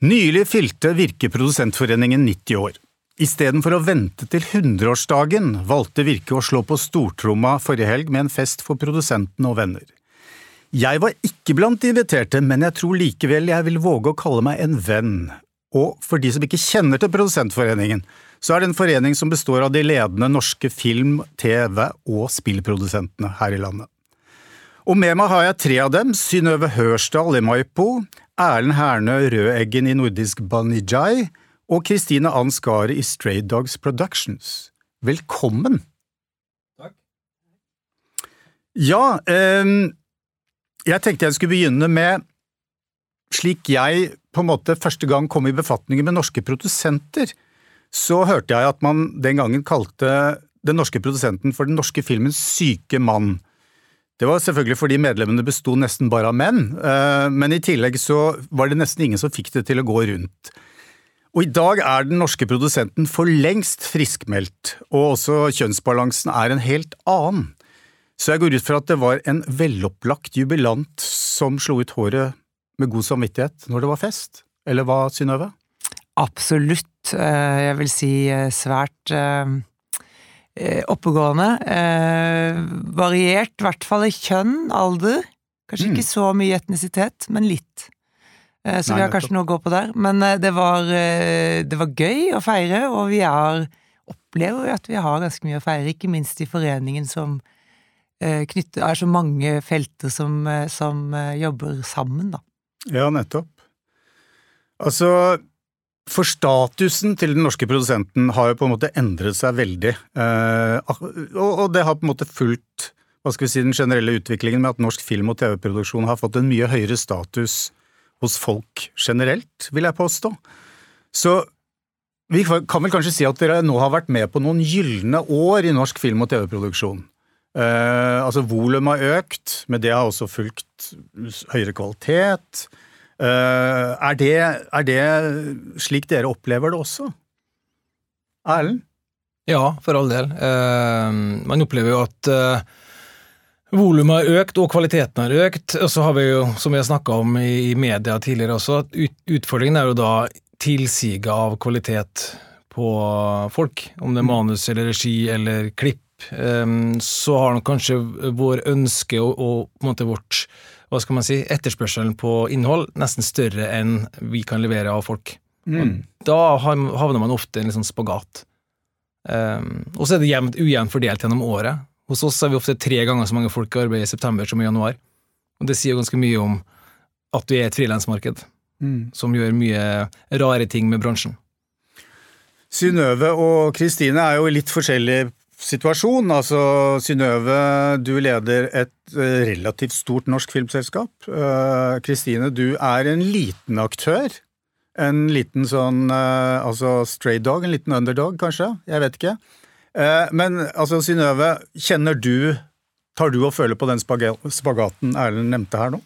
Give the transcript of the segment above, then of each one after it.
Nylig fylte Virke Produsentforeningen 90 år. Istedenfor å vente til 100-årsdagen valgte Virke å slå på stortromma forrige helg med en fest for produsentene og venner. Jeg var ikke blant de inviterte, men jeg tror likevel jeg vil våge å kalle meg en venn. Og for de som ikke kjenner til Produsentforeningen, så er det en forening som består av de ledende norske film-, TV- og spillprodusentene her i landet. Og med meg har jeg tre av dem, Synnøve Hørsdal i Maipo, Erlend Hernø Rødeggen i nordisk Banijai og Kristine Ann Skaret i Stray Dogs Productions. Velkommen! Takk. Ja, eh, jeg tenkte jeg skulle begynne med slik jeg på en måte første gang kom i befatning med norske produsenter, så hørte jeg at man den gangen kalte den norske produsenten for den norske filmens syke mann. Det var selvfølgelig fordi medlemmene besto nesten bare av menn, eh, men i tillegg så var det nesten ingen som fikk det til å gå rundt. Og i dag er den norske produsenten for lengst friskmeldt, og også kjønnsbalansen er en helt annen. Så jeg går ut fra at det var en velopplagt jubilant som slo ut håret med god samvittighet når det var fest, eller hva, Synnøve? Absolutt. Eh, jeg vil si eh, svært oppegående. Eh, variert, i hvert fall i kjønn, alder. Kanskje mm. ikke så mye etnisitet, men litt. Eh, så Nei, vi har kanskje noe å gå på der. Men eh, det var, eh, det var, gøy å feire, og vi har, opplever at vi har ganske mye å feire, ikke minst i foreningen som eh, knytter, er så mange felter som, som jobber sammen, da. Ja, nettopp. Altså, for statusen til den norske produsenten har jo på en måte endret seg veldig, eh, og det har på en måte fulgt hva skal vi si, den generelle utviklingen med at norsk film- og TV-produksjon har fått en mye høyere status hos folk generelt, vil jeg påstå. Så vi kan vel kanskje si at dere nå har vært med på noen gylne år i norsk film- og TV-produksjon. Eh, altså volumet har økt, med det har også fulgt høyere kvalitet. Uh, er, det, er, det, slik dere opplever det også? Erlend? Ja, for all del. Uh, man opplever jo at uh, volumet har økt og kvaliteten har økt. Og så har vi jo, som vi har snakka om i, media tidligere også, at ut, utfordringen er jo da tilsiget av kvalitet på folk. Om det er manus eller regi eller klipp. Så har nok kanskje vår ønske og, og på en måte vårt hva skal man si, etterspørselen på innhold nesten større enn vi kan levere av folk. Mm. Da havner man ofte i en sånn spagat. Um, og så er det jevnt ujevnt fordelt gjennom året. Hos oss er vi ofte tre ganger så mange folk i arbeid i september som i januar. Og det sier ganske mye om at vi er et frilansmarked mm. som gjør mye rare ting med bransjen. Synnøve og Kristine er jo litt forskjellige situasjon. Altså, Synnøve, du leder et eh, relativt stort norsk filmselskap. Eh, Kristine, du er en liten aktør. En liten sånn eh, altså stray dog, en liten underdog, kanskje? Jeg vet ikke. Men altså, Synnøve, kjenner du Tar du og føler på den spagaten Erlend nevnte her nå?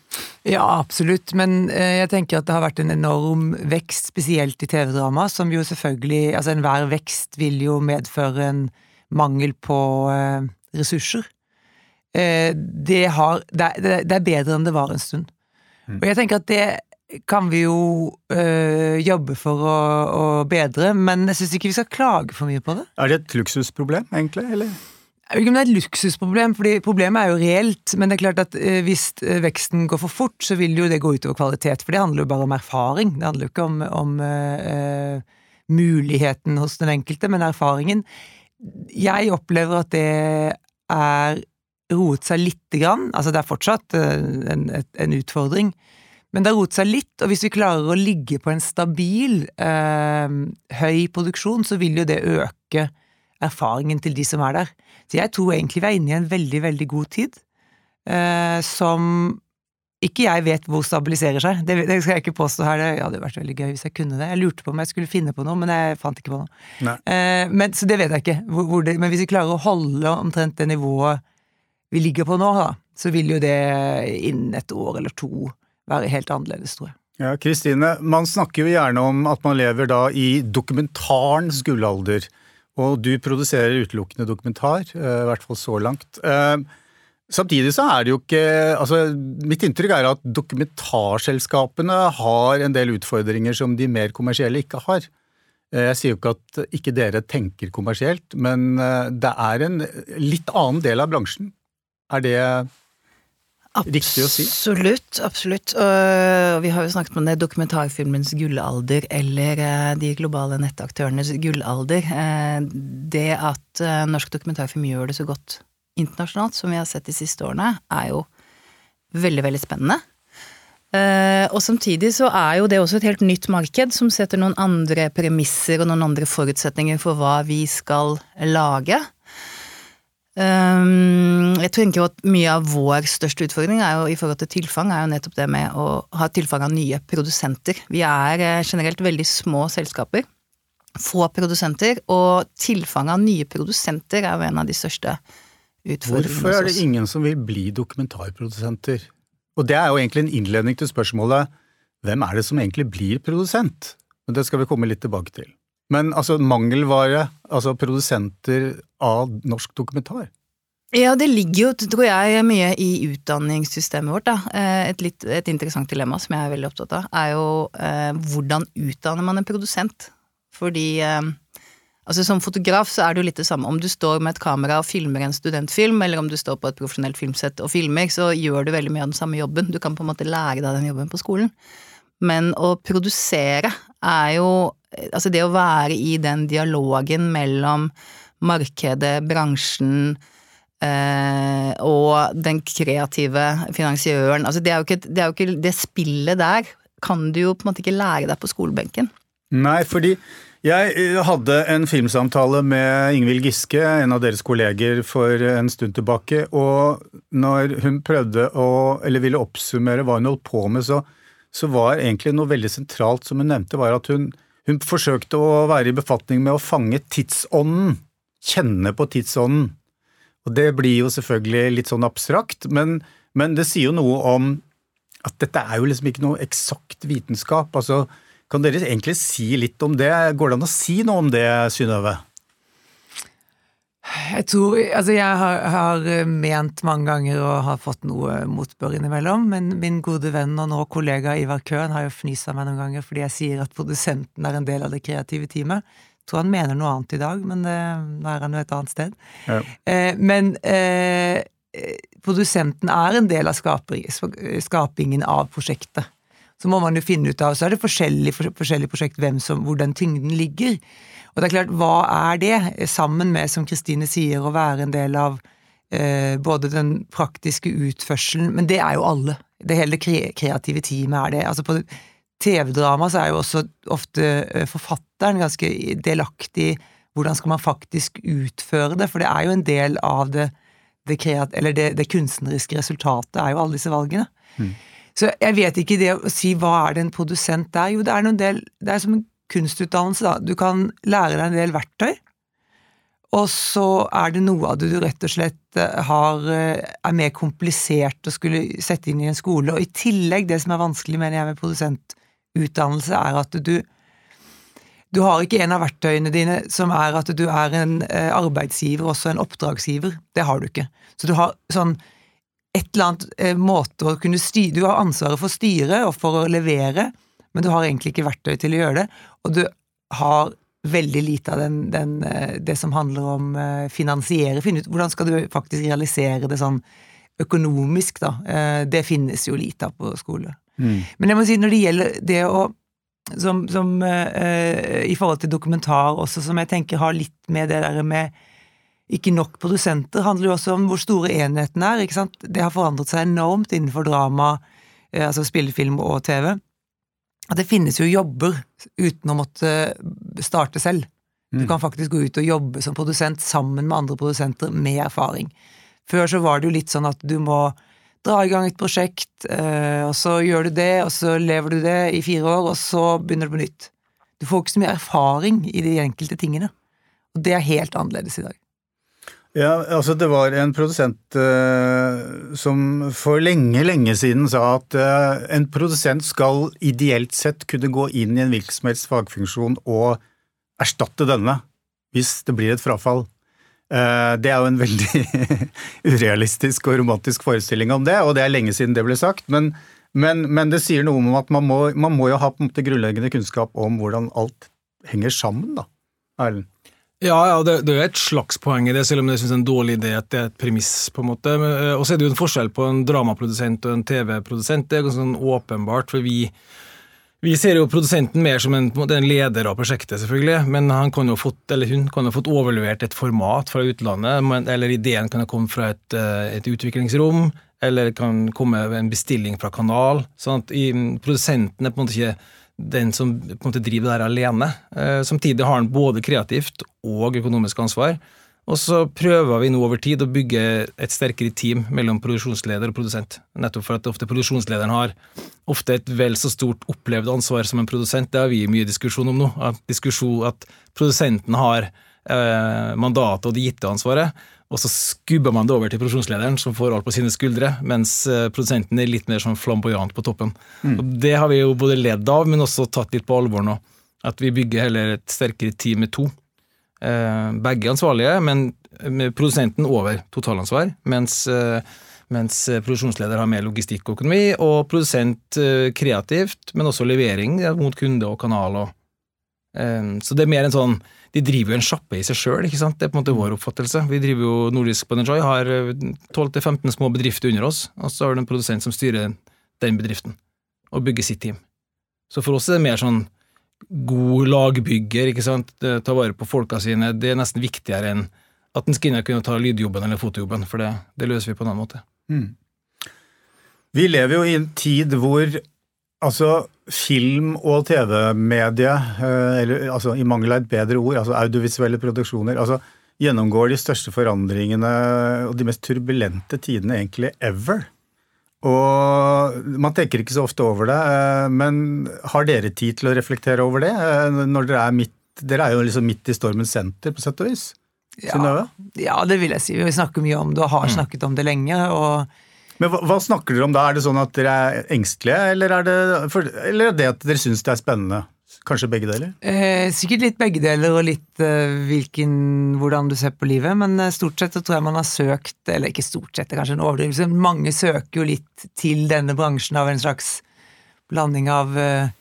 Ja, absolutt, men jeg tenker at det har vært en enorm vekst, spesielt i TV-drama, som jo selvfølgelig Altså, enhver vekst vil jo medføre en mangel på eh, ressurser. Eh, det, har, det, er bedre enn det var en stund. Mm. Og jeg tenker at det kan vi jo øh, jobbe for å, å, bedre, men jeg syns ikke vi skal klage for mye på det. Er det et luksusproblem, egentlig? eller? Jeg vet ikke om det er et luksusproblem, fordi problemet er jo reelt. Men det er klart at hvis veksten går for fort, så vil jo det gå utover kvalitet. For det handler jo bare om erfaring. Det handler jo ikke om, om øh, muligheten hos den enkelte, men erfaringen. Jeg opplever at det er roet seg lite grann. Altså, det er fortsatt eh, en, en, utfordring, men det har roet seg litt. Og hvis vi klarer å ligge på en stabil, eh, høy produksjon, så vil jo det øke erfaringen til de som er der. Så jeg tror egentlig vi er inne i en veldig, veldig god tid, eh, som ikke jeg vet hvor stabiliserer seg, det, det, skal jeg ikke påstå her. Det hadde vært veldig gøy hvis jeg kunne det. Jeg lurte på om jeg skulle finne på noe, men jeg fant ikke på noe. Eh, men, så det vet jeg ikke. Hvor, hvor det, men hvis vi klarer å holde omtrent det nivået vi ligger på nå, da, så vil jo det innen et år eller to være helt annerledes, tror jeg. Ja, Kristine, man snakker jo gjerne om at man lever da i dokumentarens gullalder, og du produserer utelukkende dokumentar, eh, i hvert fall så langt. Eh, Samtidig så er det jo ikke altså Mitt inntrykk er at dokumentarselskapene har en del utfordringer som de mer kommersielle ikke har. Eh, jeg sier jo ikke at ikke dere tenker kommersielt, men eh, det er en litt annen del av bransjen. Er det riktig å si? Absolutt. absolutt. Og vi har jo snakket om det dokumentarfilmens gullalder, eller eh, de globale nettaktørenes gullalder. Det at norsk dokumentarfilm gjør det så godt internasjonalt som vi har sett de siste årene, er jo veldig, veldig spennende. Og samtidig så er jo det også et helt nytt marked som setter noen andre premisser og noen andre forutsetninger for hva vi skal lage. Um, jeg tenker jo at mye av vår største utfordring jo i forhold til tilfang, er jo nettopp det med å ha tilfang av nye produsenter. Vi er eh, generelt veldig små selskaper. Få produsenter, og tilfang av nye produsenter er jo en av de største. Hvorfor er det ingen som vil bli dokumentarprodusenter? Og det er jo egentlig en innledning til spørsmålet hvem er det som egentlig blir produsent? Men det skal vi komme litt tilbake til. Men altså mangelvare, altså produsenter av norsk dokumentar? Ja, det ligger jo, tror jeg, mye i utdanningssystemet vårt, da. Eh, et, litt, et interessant dilemma som jeg er veldig opptatt av, er jo eh, hvordan utdanner man en produsent? Fordi eh, altså som fotograf så er det jo litt det samme. Om du står med et kamera og filmer en studentfilm, eller om du står på et profesjonelt filmsett og filmer, så gjør du veldig mye av den samme jobben. Du kan på en måte lære deg den jobben på skolen. Men å produsere er jo Altså det å være i den dialogen mellom markedet, bransjen eh, og den kreative finansiøren Altså det er, jo ikke, det er jo ikke Det spillet der kan du jo på en måte ikke lære deg på skolebenken. Nei, fordi jeg eh, hadde en filmsamtale med Ingvild Giske, en av deres kolleger, for en stund tilbake. Og når hun prøvde å, eller ville oppsummere hva hun holdt på med, så, så var egentlig noe veldig sentralt som hun nevnte, var at hun, hun forsøkte å være i befatning med å fange tidsånden. Kjenne på tidsånden. Og det blir jo selvfølgelig litt sånn abstrakt, men, men det sier jo noe om at dette er jo liksom ikke noe eksakt vitenskap. Altså, kan dere egentlig si litt om det? Går det an å si noe om det, Synnøve? Jeg tror, altså jeg har, har, eh, ment mange ganger og har fått noe motbør innimellom, men min gode venn og nå kollega Ivar Køhn har jo fnysa meg noen ganger fordi jeg sier at produsenten er en del av det kreative teamet. Jeg tror han mener noe annet i dag, men det, eh, er han jo et annet sted. Ja. Eh, men eh, produsenten er en del av skapingen av prosjektet. Så må man jo finne ut av, så er det forskjellige, forskjellige prosjekt som, hvor den tyngden ligger. Og det er klart, hva er det, sammen med, som Kristine sier, å være en del av eh, både den praktiske utførselen, men det er jo alle. Det hele kreative teamet er det. Altså på TV-drama så er jo også ofte eh, forfatteren ganske delaktig hvordan skal man faktisk utføre det, for det er jo en del av det, det, kreat, det, det kunstneriske resultatet, er jo alle disse valgene. Mm. Så jeg vet ikke det å si hva er det en produsent er. Jo, det er del Det er som en kunstutdannelse, da. Du kan lære deg en del verktøy, og så er det noe av det du rett og slett eh, har, eh, er mer komplisert å skulle sette inn i en skole. Og i tillegg, det som er vanskelig, mener jeg, med produsentutdannelse, er at du du har ikke en av verktøyene dine som er at du er en eh, arbeidsgiver, også en oppdragsgiver. Det har du ikke. Så du har sånn et eller annet måte å kunne styre Du har ansvaret for å styre og for å levere, men du har egentlig ikke verktøy til å gjøre det, og du har veldig lite av den, den, eh, det som handler om eh, finansiere. Finne ut hvordan skal du faktisk realisere det sånn økonomisk, da. Eh, det finnes jo lite av på skole. Mm. Men jeg må si, når det gjelder det å som, som I forhold til dokumentar også, som jeg tenker har litt med det der med ikke nok produsenter, handler jo også om hvor store enheten er. ikke sant? Det har forandret seg enormt innenfor drama, uh, altså spillefilm og TV at det finnes jo jobber uten å måtte starte selv. Du mm. kan faktisk gå ut og jobbe som produsent sammen med andre produsenter med erfaring. Før så var det jo litt sånn at du må dra i gang et prosjekt, eh, og så gjør du det, og så lever du det i fire år, og så begynner du på nytt. Du får ikke så mye erfaring i de enkelte tingene. Og det er helt annerledes i dag. Ja, altså Det var en produsent uh, som for lenge, lenge siden sa at uh, en produsent skal ideelt sett kunne gå inn i en hvilken som helst fagfunksjon og erstatte denne hvis det blir et frafall. Uh, det er jo en veldig urealistisk og romantisk forestilling om det, og det er lenge siden det ble sagt. Men, men, men det sier noe om at man må, man må jo ha på en måte grunnleggende kunnskap om hvordan alt henger sammen, da. Erlend? Ja, ja det, det, er et slags poeng i det, selv om jeg syns det er en dårlig idé at det er et premiss. på en måte. Eh, og så er det jo en forskjell på en dramaprodusent og en TV-produsent. Det er ganske sånn åpenbart, for vi vi ser jo produsenten mer som en, en, leder av prosjektet, selvfølgelig, men han kan jo fått, eller hun kan jo fått overlevert et format fra utlandet, eller ideen kan ha kommet fra et, eh, et, utviklingsrom, eller kan komme en bestilling fra kanal. sånn at Produsenten er på en måte ikke den som på en måte driver det her alene. Eh, samtidig har han både kreativt og økonomisk ansvar. Og så prøver vi nå over tid å bygge et sterkere team mellom produksjonsleder og produsent. Nettopp for at ofte produksjonslederen har ofte et vel så stort opplevd ansvar som en produsent. Det har vi mye diskusjon om nå. At, diskusjon, at produsenten har eh, mandatet og det gitte ansvaret, og så skubber man det over til produksjonslederen, som får alt på sine skuldre, mens eh, produsenten er litt mer sånn flamboyant på toppen. Mm. Og Det har vi jo både ledd av, men også tatt litt på alvor nå. At vi bygger heller et sterkere team med to. Eh, begge ansvarlige, men med produsenten over totalansvar, mens, eh, mens produksjonsleder har mer logistikk og økonomi, og produsent kreativt, men også levering mot kunde og kanal. Og, så det er mer en sånn De driver jo en sjappe i seg sjøl. Det er på en måte vår oppfattelse. Vi driver jo Nordisk Banenjoy, har 12-15 små bedrifter under oss, og så har du en produsent som styrer den bedriften, og bygger sitt team. Så for oss er det mer sånn god lagbygger, ikke sant, ta vare på folka sine, det er nesten viktigere enn at en skal kunne ta lydjobben eller fotojobben, for det, det, løser vi på en annen måte. Mm. Vi lever jo i en tid hvor altså film- og TV-mediet, eh, eller altså i mangel av et bedre ord, altså audiovisuelle produksjoner, altså gjennomgår de største forandringene og de mest turbulente tidene egentlig ever. Og man tenker ikke så ofte over det, eh, men har dere tid til å reflektere over det? Eh, når dere er midt Dere er jo liksom midt i stormens senter, på sett og vis? Ja, ja, det vil jeg si. Vi snakker mye om det og har mm. snakket om det lenge. og men hva, hva, snakker dere om da? Er det sånn at dere er engstelige, eller er det, for, eller er det at dere syns det er spennende? Kanskje begge deler? Eh, sikkert litt begge deler, og litt eh, hvilken, hvordan du ser på livet. Men eh, stort sett så tror jeg man har søkt, eller ikke stort sett, det er kanskje en overdrivelse, mange søker jo litt til denne bransjen av en slags blanding av eh,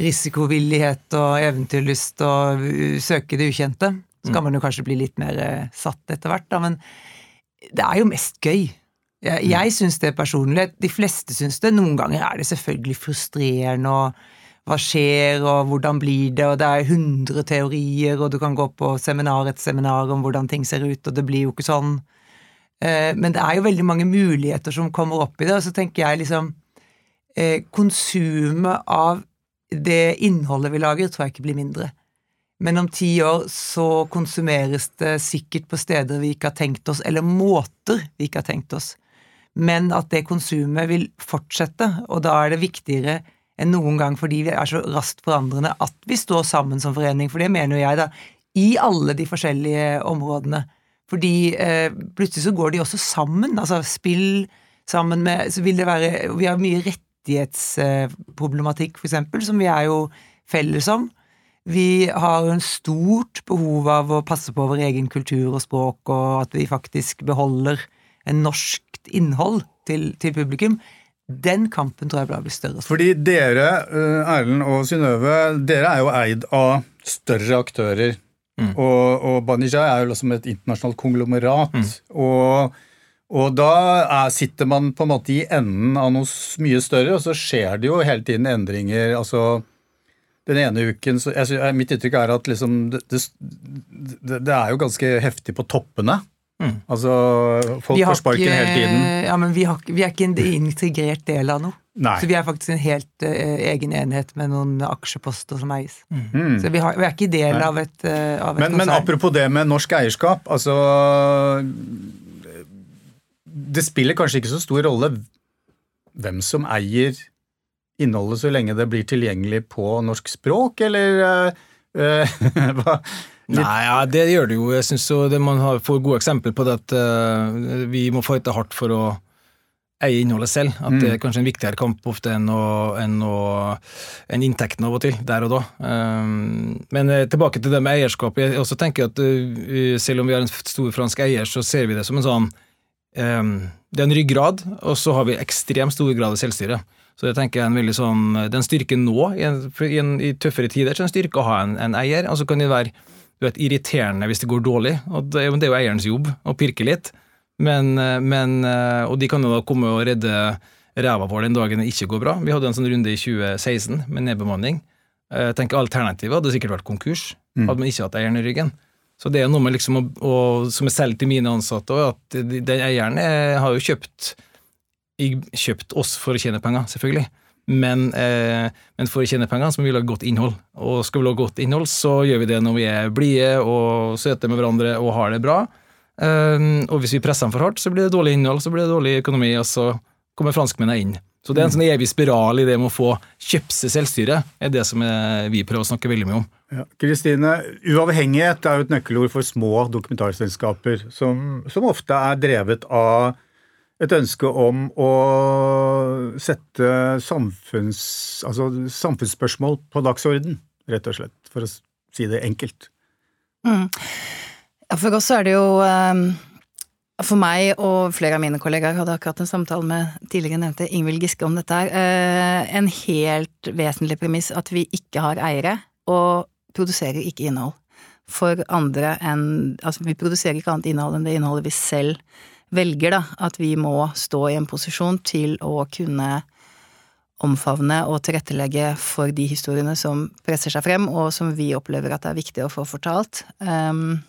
risikovillighet og eventyrlyst og uh, søke det ukjente. Så kan mm. man jo kanskje bli litt mer eh, satt etter hvert, da, men det er jo mest gøy. Jeg, jeg mm. syns det personlig. De fleste syns det. Noen ganger er det selvfølgelig frustrerende og hva skjer, og hvordan blir det, og det er hundre teorier, og du kan gå på seminar etter seminar om hvordan ting ser ut, og det blir jo ikke sånn. Eh, men det er jo veldig mange muligheter som kommer opp i det, og så tenker jeg liksom eh, Konsumet av det innholdet vi lager, tror jeg ikke blir mindre. Men om ti år så konsumeres det sikkert på steder vi ikke har tenkt oss, eller måter vi ikke har tenkt oss. Men at det konsumet vil fortsette, og da er det viktigere enn noen gang fordi vi er så raskt forandrende at vi står sammen som forening. For det mener jo jeg, da. I alle de forskjellige områdene. Fordi eh, plutselig så går de også sammen. Altså spill sammen med Så vil det være Vi har mye rettighetsproblematikk, eksempel, som vi er jo felles om. Vi har en stort behov av å passe på vår egen kultur og språk, og at vi faktisk beholder en norskt innhold til, til publikum den kampen tror jeg bare blir større. Fordi dere, eh, Erlend og Synnøve, dere er jo eid av større aktører. Mm. Og, og Banijay er jo liksom et internasjonalt konglomerat. Mm. Og, og, da er, sitter man på en måte i enden av noe mye større, og så skjer det jo hele tiden endringer. altså den ene uken så, jeg, Mitt inntrykk er at liksom, det, det, det, er jo ganske heftig på toppene. Mm. Altså, folk får sparken ikke, hele tiden. Ja, men vi, har, vi, er ikke en integrert del av noe. Nei. Så vi er faktisk en helt uh, egen enhet med noen aksjeposter som eies. Mm. mm. Så vi, har, vi, er ikke del av et, uh, av et men, men, apropos det med norsk eierskap, altså Det spiller kanskje ikke så stor rolle hvem som eier innholdet, så lenge det blir tilgjengelig på norsk språk, eller uh, hva? Nei, ja, det gjør det jo. Jeg syns man får gode eksempler på det at uh, vi må fighte hardt for å eie innholdet selv. At det er kanskje en viktigere kamp ofte enn, å, enn, å, enn inntekten av og til, der og da. Um, men eh, tilbake til det med eierskap. Jeg også tenker at uh, selv om vi har en stor fransk eier, så ser vi det som en sånn um, Det er en ryggrad, og så har vi ekstremt stor grad av selvstyre. Så tenker jeg er en veldig sånn, det er en styrke nå, i, en, i, en, i tøffere tider, så er det en styrke å ha en, en eier. Altså kan det være du vet, irriterende hvis det går dårlig, og det, det er jo eierens jobb å pirke litt. Men, men, og de kan jo da komme og redde ræva vår den dagen det ikke går bra. Vi hadde en sånn runde i 2016 med nedbemanning. Jeg tenker Alternativet hadde sikkert vært konkurs, hadde man ikke hatt eieren i ryggen. Så det er noe med liksom å, som er selv til mine ansatte, at den eieren er, har jo kjøpt kjøpt oss for å tjene penger, selvfølgelig. Men, eh, men, for å tjene penger så må vi lage godt innhold. Og skal vi lage godt innhold, så gjør vi det når vi er blide og søte med hverandre og har det bra. Eh, og hvis vi presser dem for hardt, så blir det dårlig innhold, så blir det dårlig økonomi, og så kommer franskmennene inn. Så det er en sånn evig spiral i det med å få kjøpt seg selvstyre, er det som er, vi prøver å snakke veldig mye om. Kristine, ja. uavhengighet er jo et nøkkelord for små dokumentarselskaper, som, som ofte er drevet av et ønske om å sette samfunns, altså samfunnsspørsmål på dagsorden, rett og slett, for å si det enkelt. Mm. For oss er det jo um, For meg og flere av mine kollegaer hadde akkurat en samtale med tidligere nevnte Ingvild Giske om dette her. Uh, en helt vesentlig premiss at vi ikke har eiere, og produserer ikke innhold. For andre enn Altså, vi produserer ikke annet innhold enn det innholdet vi selv velger, da, at vi må stå i en posisjon til å kunne omfavne og tilrettelegge for de historiene som presser seg frem, og som vi opplever at det er viktig å få fortalt. Um,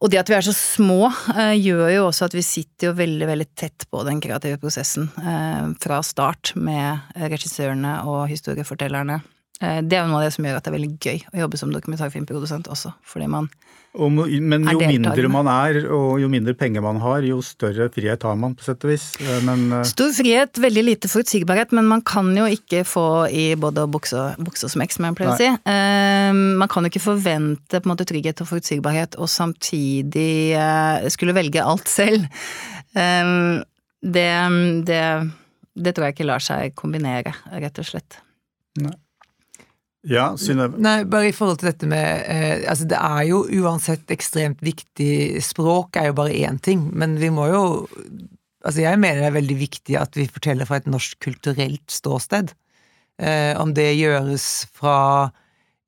og det at vi er så små, uh, gjør jo også at vi sitter jo veldig, veldig tett på den kreative prosessen uh, fra start med regissørene og historiefortellerne. Uh, det er jo noe av det som gjør at det er veldig gøy å jobbe som dokumentarfilmprodusent også, fordi man og, men jo mindre man er, og jo mindre penger man har, jo større frihet har man, på sett og vis. Eh, men, uh... Stor frihet, veldig lite forutsigbarhet, men man kan jo ikke få i både bukse og smekk, som jeg pleier å si. Man kan jo ikke forvente måte trygghet og forutsigbarhet, og samtidig skulle velge alt selv. Det, det, det tror jeg ikke lar seg kombinere, rett og slett. Nei. Ja, Synnøve? Nei, bare i forhold til dette med eh, Altså, det er jo uansett ekstremt viktig Språk er jo bare én ting, men vi må jo Altså, jeg mener det er veldig viktig at vi forteller fra et norsk kulturelt ståsted. Eh, om det gjøres fra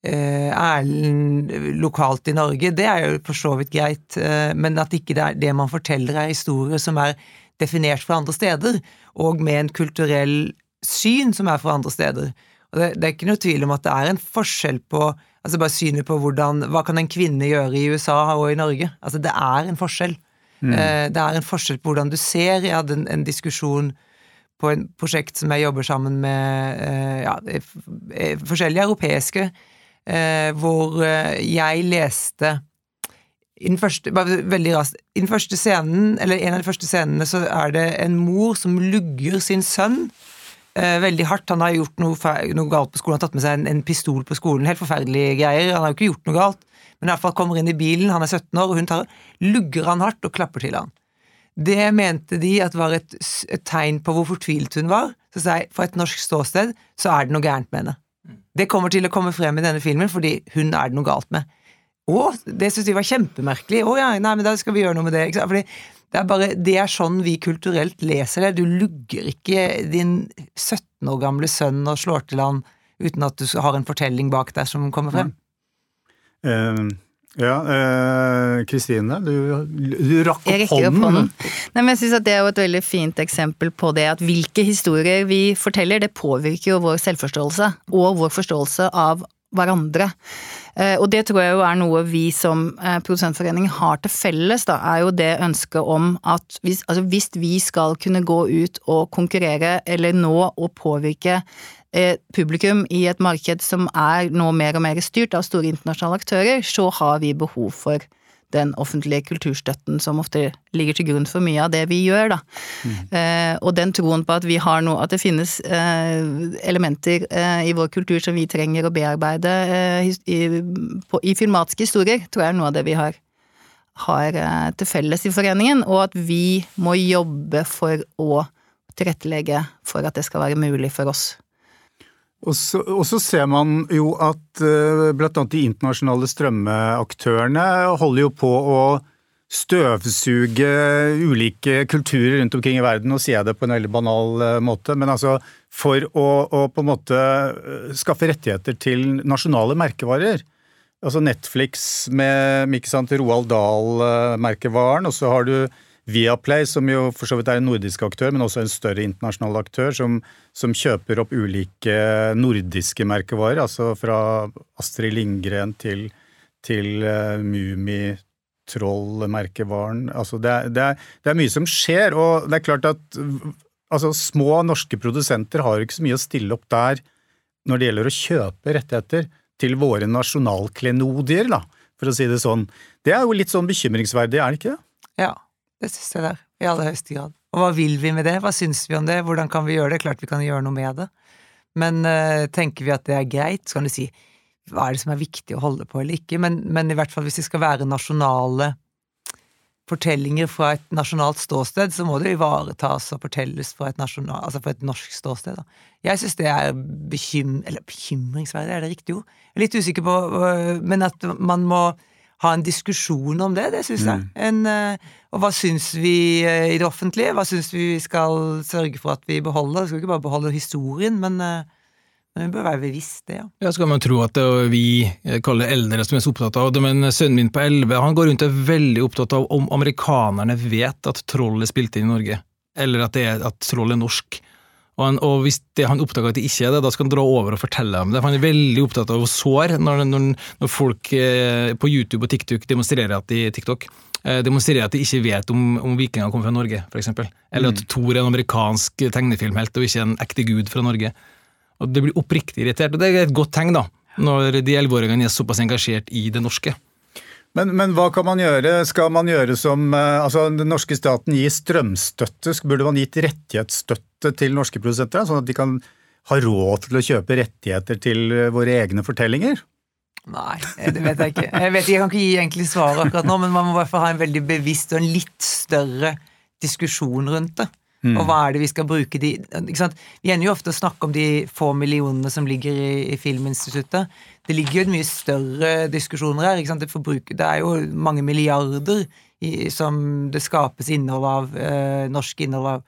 eh, Erlend lokalt i Norge, det er jo for så vidt greit, eh, men at ikke det, det man forteller er historier som er definert fra andre steder, og med en kulturell syn som er fra andre steder. Det, det, er ikke noe tvil om at det er en forskjell på altså bare synet på hvordan, hva kan en kvinne gjøre i USA og i Norge. Altså Det er en forskjell. Mm. Eh, det er en forskjell på hvordan du ser. Jeg hadde en, en diskusjon på en prosjekt som jeg jobber sammen med eh, ja, forskjellige europeiske, eh, hvor jeg leste i den første, veldig raskt, i den første scenen, eller en av de første scenene så er det en mor som lugger sin sønn eh, veldig hardt. Han har gjort noe, noe, galt på skolen, han har tatt med seg en, en, pistol på skolen. Helt forferdelige greier. Han har jo ikke gjort noe galt, men i hvert fall kommer inn i bilen, han er 17 år, og hun tar, lugger han hardt og klapper til han. Det mente de at var et, et tegn på hvor fortvilet hun var. Så sa jeg, fra et norsk ståsted så er det noe gærent med henne. Det kommer til å komme frem i denne filmen fordi hun er det noe galt med. Å, det syntes de var kjempemerkelig. Å ja, nei, men da skal vi gjøre noe med det. Ikke sant? Fordi det er bare, det er sånn vi kulturelt leser det. Du lugger ikke din 17 år gamle sønn og slår til han uten at du har en fortelling bak deg som kommer frem. Mm. Uh, ja, Kristine, uh, du, du, rakk opp hånden. Opp hånden. Nei, men jeg synes at Det er jo et veldig fint eksempel på det at hvilke historier vi forteller, det påvirker jo vår selvforståelse og vår forståelse av hverandre. Eh, og det tror jeg jo er noe vi som eh, produsentforening har til felles, da, er jo det ønsket om at hvis, altså hvis vi skal kunne gå ut og konkurrere eller nå og påvirke eh, publikum i et marked som er nå mer og mer styrt av store internasjonale aktører, så har vi behov for den offentlige kulturstøtten som ofte ligger til grunn for mye av det vi gjør, da. Mm. Eh, og den troen på at vi har noe, at det finnes eh, elementer eh, i vår kultur som vi trenger å bearbeide eh, i, på, i, filmatiske historier, tror jeg er noe av det vi har har eh, til felles i foreningen, og at vi må jobbe for å tilrettelegge for at det skal være mulig for oss. Og så, og så ser man jo at bl.a. blant annet de internasjonale strømmeaktørene holder jo på å støvsuge ulike kulturer rundt omkring i verden. Nå sier jeg det på en veldig banal uh, måte, men altså for å, å på en måte uh, skaffe rettigheter til nasjonale merkevarer. Altså Netflix med ikke sant, Roald Dahl-merkevaren, og så har du Viaplay, som jo for så vidt er en nordisk aktør, men også en større internasjonal aktør, som, som kjøper opp ulike nordiske merkevarer, altså fra Astrid Lindgren til, til uh, Mummi, Troll-merkevaren. Altså det, er, det, det, er, mye som skjer, og det er klart at altså, små norske produsenter har ikke så mye å stille opp der når det gjelder å kjøpe rettigheter til våre nasjonalklenodier, da, for å si det sånn. Det er jo litt sånn bekymringsverdig, er det ikke det? Ja, det syns jeg det er. I aller høyeste grad. Og hva vil vi med det? Hva syns vi om det? Hvordan kan vi gjøre det? Klart vi kan gjøre noe med det. Men uh, tenker vi at det er greit, så kan du si hva er det som er viktig å holde på eller ikke, men, men i hvert fall hvis det skal være nasjonale fortellinger fra et nasjonalt ståsted, så må det ivaretas og fortelles fra et, nasjonal, altså fra et norsk ståsted. Da. Jeg syns det er bekym, bekymringsverdig, er det riktig ord? Jeg er litt usikker på øh, Men at man må ha en diskusjon om det, det syns jeg. Mm. En, uh, og hva syns vi uh, i det offentlige? Hva syns vi skal sørge for at vi beholder? Vi skal ikke bare beholde historien, men, uh, men vi bør være bevisst det, ja. Ja, skal man tro at det er vi kaller eldre som er så opptatt av det, men sønnen min på elleve han går rundt og er veldig opptatt av om amerikanerne vet at trollet spilte inn i Norge, eller at, det er, at troll er norsk. Og, han, og, hvis det, han oppdager at det ikke er det, da skal han dra over og fortelle dem det. Han er veldig opptatt av å såre når, når, når, folk eh, på YouTube og TikTok demonstrerer at de, TikTok, eh, demonstrerer at de ikke vet om, om vikinger kommer fra Norge, f.eks. Eller at mm. Thor er en amerikansk tegnefilmhelt og ikke en ekte gud fra Norge. Og Det blir oppriktig irritert, og det er et godt tegn da, når de elleveåringene er såpass engasjert i det norske. Men, men, hva kan man gjøre? Skal man gjøre som eh, altså Den norske staten gir strømstøtte. Burde man gitt rettighetsstøtte til norske produsenter, sånn at de kan ha råd til å kjøpe rettigheter til eh, våre egne fortellinger? Nei, det vet jeg ikke. Jeg, vet, jeg kan ikke gi egentlig svar akkurat nå, men man må i hvert fall ha en veldig bevisst og en litt større diskusjon rundt det. Mm. Og hva er det vi skal bruke de Vi ender jo ofte å snakke om de få millionene som ligger i, i Filminstituttet. Det ligger jo et mye større diskusjoner her. Det, det, er jo mange milliarder i, som det skapes innhold av, eh, norsk innhold av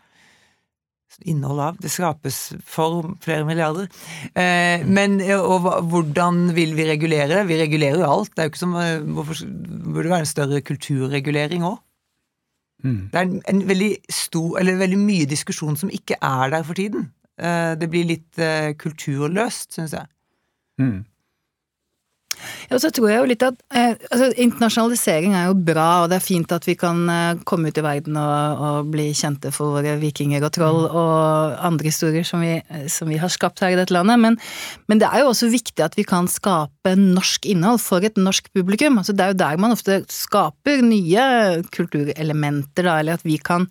Innhold av Det skapes for flere milliarder. Eh, men og, hvordan vil vi regulere det? Vi regulerer jo alt. Det er jo ikke som, eh, Hvorfor burde det være en større kulturregulering òg? Mm. Det er en, en, veldig stor, eller veldig mye diskusjon som ikke er der for tiden. Eh, det blir litt eh, kulturløst, syns jeg. Mm. Ja, og så tror jeg jo litt at eh, altså, Internasjonalisering er jo bra, og det er fint at vi kan eh, komme ut i verden og, og, bli kjente for våre vikinger og troll mm. og andre historier som vi, som vi har skapt her i dette landet. Men, men, det er jo også viktig at vi kan skape norsk innhold for et norsk publikum. Altså, det er jo der man ofte skaper nye kulturelementer, da, eller at vi kan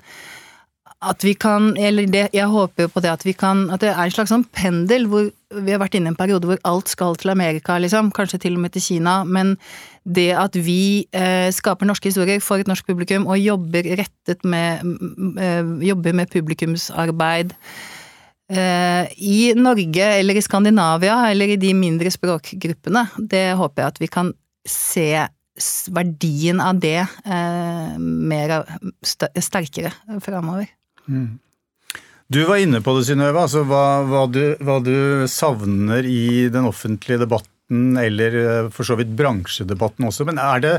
at vi kan, eller det, jeg håper jo på det at vi kan, at det er en slags sånn pendel hvor vi har vært inne i en periode hvor alt skal til Amerika, liksom, kanskje til og med til Kina, men det at vi eh, skaper norske historier for et norsk publikum og jobber rettet med, eh, jobber med publikumsarbeid eh, i Norge eller i Skandinavia eller i de mindre språkgruppene, det håper jeg at vi kan se verdien av det eh, mer sterkere framover. Du var inne på det, Synnøve. Altså hva, hva, hva, du savner i den offentlige debatten, eller eh, for så vidt bransjedebatten også. Men er det,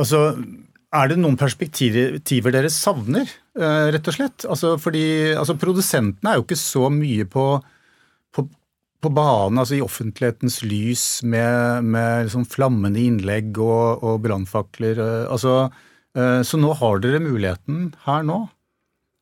altså, er det noen perspektiver dere savner, eh, rett og slett? Altså, fordi altså, Produsentene er jo ikke så mye på, på, på banen, altså i offentlighetens lys, med, med liksom flammende innlegg og, og brannfakler. Eh, altså, så nå har dere muligheten her nå.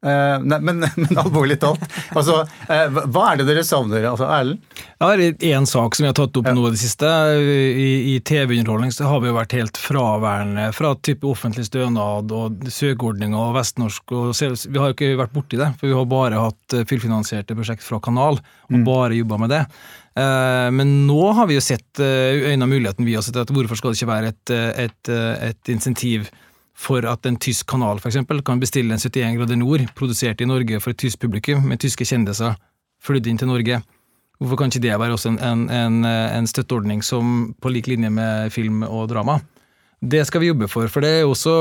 Uh, nei, men, men, alvorlig talt, altså, uh, hva er det dere savner, altså, Erlend? Ja, det er én sak som vi har tatt opp ja. nå i det siste. I, i TV-underholdning så har vi jo vært helt fraværende fra type offentlig stønad og søkeordninger og vestnorsk. Og, vi har jo ikke vært borti det, for vi har bare hatt fullfinansierte prosjekt fra Kanal, og mm. bare jobba med det. Eh, men nå har vi jo sett eh, av muligheten vi har sett at hvorfor skal det ikke være et, eh, et, eh, et insentiv for at en tysk kanal eksempel, kan bestille en 71 grader nord produsert i Norge for et tysk publikum, med tyske kjendiser flydd inn til Norge. Hvorfor kan ikke det være også en, en, en, en støtteordning som på lik linje med film og drama? Det skal vi jobbe for, for det er også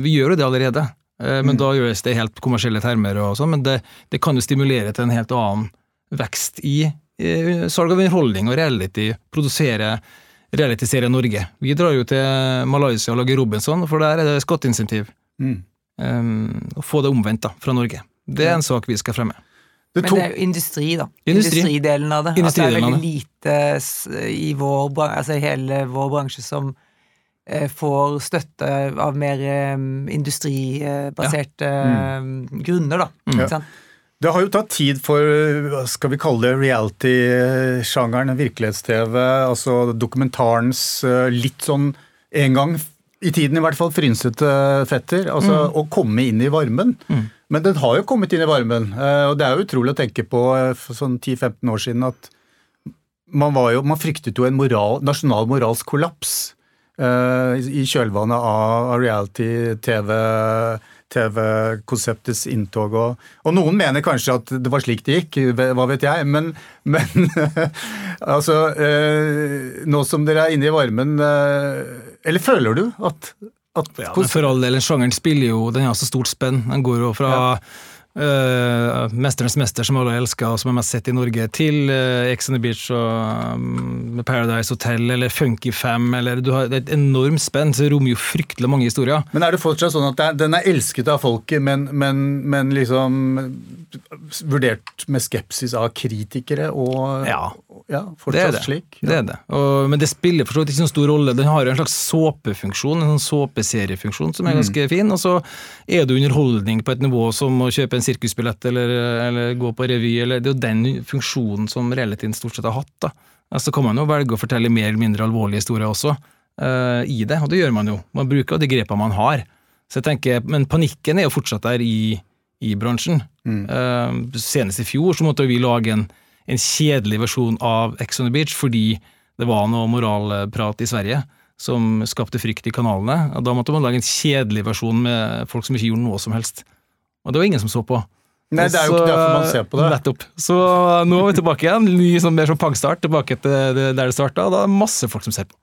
Vi gjør jo det allerede. Men Men da gjøres det helt kommersielle termer, og sånn, men det, det kan jo stimulere til en helt annen vekst i i salg av underholdning og reality. Produsere realityserie Norge. Vi drar jo til Malaysia og lager Robinson, for der er det skatteinsentiv. Mm. Um, å få det omvendt da, fra Norge. Det er en sak vi skal fremme. Det Men det er jo industri, da. Industri. Industridelen av det. At det er veldig lite i vår, altså hele vår bransje som eh, får støtte av mer eh, industribaserte mm. grunner, da. Mm. Ikke sant? Det har jo tatt tid for hva skal vi kalle det, reality-sjangeren, virkelighets-TV, altså dokumentarens eh, litt sånn en gang i tiden i hvert fall frynsete fetter, altså å komme inn i varmen. Men den har jo kommet inn i varmen, eh, og det er jo utrolig å tenke på eh, for sånn 10-15 år siden at man, var jo, man fryktet jo en moral, nasjonal moralsk kollaps eh, i kjølvannet av av reality-TV. TV-konseptets inntog. Og, og noen mener kanskje at det var slik det gikk, hva vet jeg. Men, men altså eh, Nå som dere er inne i varmen, eh, eller føler du at, at Ja, men for all del, sjangeren spiller jo, den har så stort spenn. Den går jo fra eh, Mesternes mester, som alle elsker, og som er mest sett i Norge, til uh, Ex on the Beach og um, Paradise Hotel, eller Funky Fam, eller du har det er et enormt spenn, så det rommer jo fryktelig mange historier. Men er det fortsatt sånn at den er elsket av folket, men, men, men liksom vurdert med skepsis av kritikere og Ja. Ja fortsatt det. slik? Det er det. Og, men det spiller for så vidt ikke noen stor rolle. Den har jo en slags såpefunksjon, en sånn såpeseriefunksjon som er ganske fin. Og så er det underholdning på et nivå som å kjøpe en sirkusbillett eller, eller gå på revy. Eller, det er jo den funksjonen som realityen stort sett har hatt. da. Så kan man jo velge å fortelle mer eller mindre alvorlige historier også uh, i det, og det gjør man jo. Man bruker jo de grepene man har. Så jeg tenker, Men panikken er jo fortsatt der i, i bransjen. Eh, senest i fjor så måtte vi lage en, en kjedelig versjon av Ex on the Beach fordi det var noe moralprat i Sverige som skapte frykt i kanalene. og Da måtte man lage en kjedelig versjon med folk som ikke gjorde noe som helst. Og det var ingen som så på. Nei, det er jo ikke derfor man ser på det. Nettopp. Så nå er vi tilbake igjen. Ny, sånn, mer sånn pangstart, tilbake til det- der det starta. Da er det masse folk som ser på.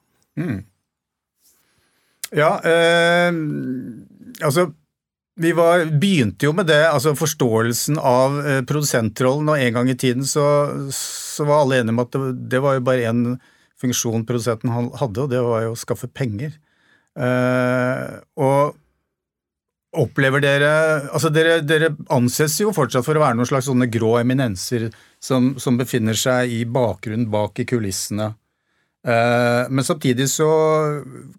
Ja, eh, altså vi var, begynte jo med det, altså forståelsen av eh, produsentrollen, og en gang i tiden så, så var alle enige om at det, det var jo bare én funksjon produsenten hadde, og det var jo å skaffe penger. Eh, og opplever dere Altså, dere, dere anses jo fortsatt for å være noen slags sånne grå eminenser som, som befinner seg i bakgrunnen bak i kulissene. Eh, Men samtidig så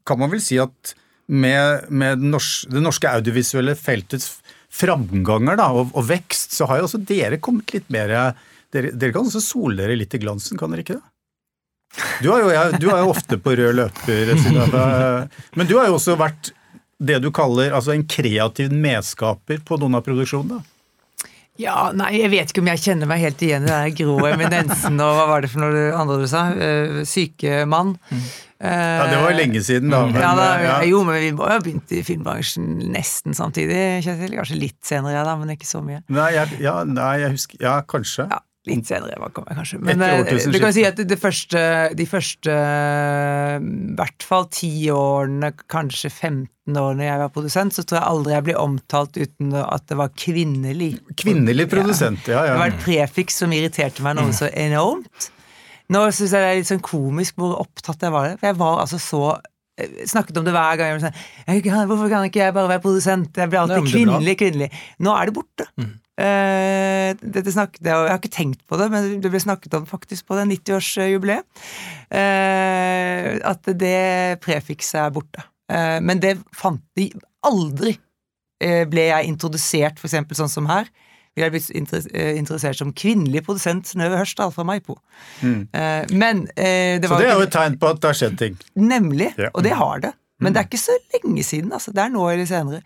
kan man vel si at med, med den nors- det norske audiovisuelle feltets framganger da, og, og vekst, så har jo også dere kommet litt mer Dere, dere kan også sole dere litt i glansen, kan dere ikke det? Du jo, jeg- du er jo ofte på rød løper, Synnøve. Men du har jo også vært det du kaller altså en kreativ medskaper på noen av produksjonene. Ja, nei, jeg vet ikke om jeg kjenner meg helt igjen i den grå eminensen og hva var det for noe andre du sa? Sykemann. syke mann. Ja, Det var jo lenge siden, da. Men, ja, da, ja. Jo, men vi må jo begynt i filmbransjen nesten samtidig. Kanskje litt senere, da, men ikke så mye. Nei, jeg, ja, nei, jeg husker Ja, kanskje. Ja, litt senere kommer jeg kanskje. Men eh, du kan si at det første, de første eh, i hvert fall ti årene, kanskje 15 årene jeg var produsent, så tror jeg aldri jeg ble omtalt uten at det var kvinnelig. Kvinnelig produsent, ja, Det var et prefiks som irriterte meg noe så enormt. Nå syns jeg det er litt sånn komisk hvor opptatt jeg var det. For jeg var altså så snakket om det hver gang. Jeg sånn, kan, hvorfor kan ikke jeg bare være produsent? Jeg blir alltid bra. kvinnelig, kvinnelig. Nå er det borte. Eh, dette snakket jeg, jeg har ikke tenkt på det, men det ble snakket om faktisk på det 90-årsjubileet. Uh, at det prefikset er borte. Uh, men det fant de aldri. eh, ble jeg introdusert, eksempel sånn som her jeg blitt eh, interessert som kvinnelig produsent Synnøve Hørsdal fra Maipo. Mm. Men eh, det Så det er jo et tegn på at det har skjedd ting. Nemlig, Ja. og det har det. Men det er ikke så lenge siden, altså. Det er nå eller senere.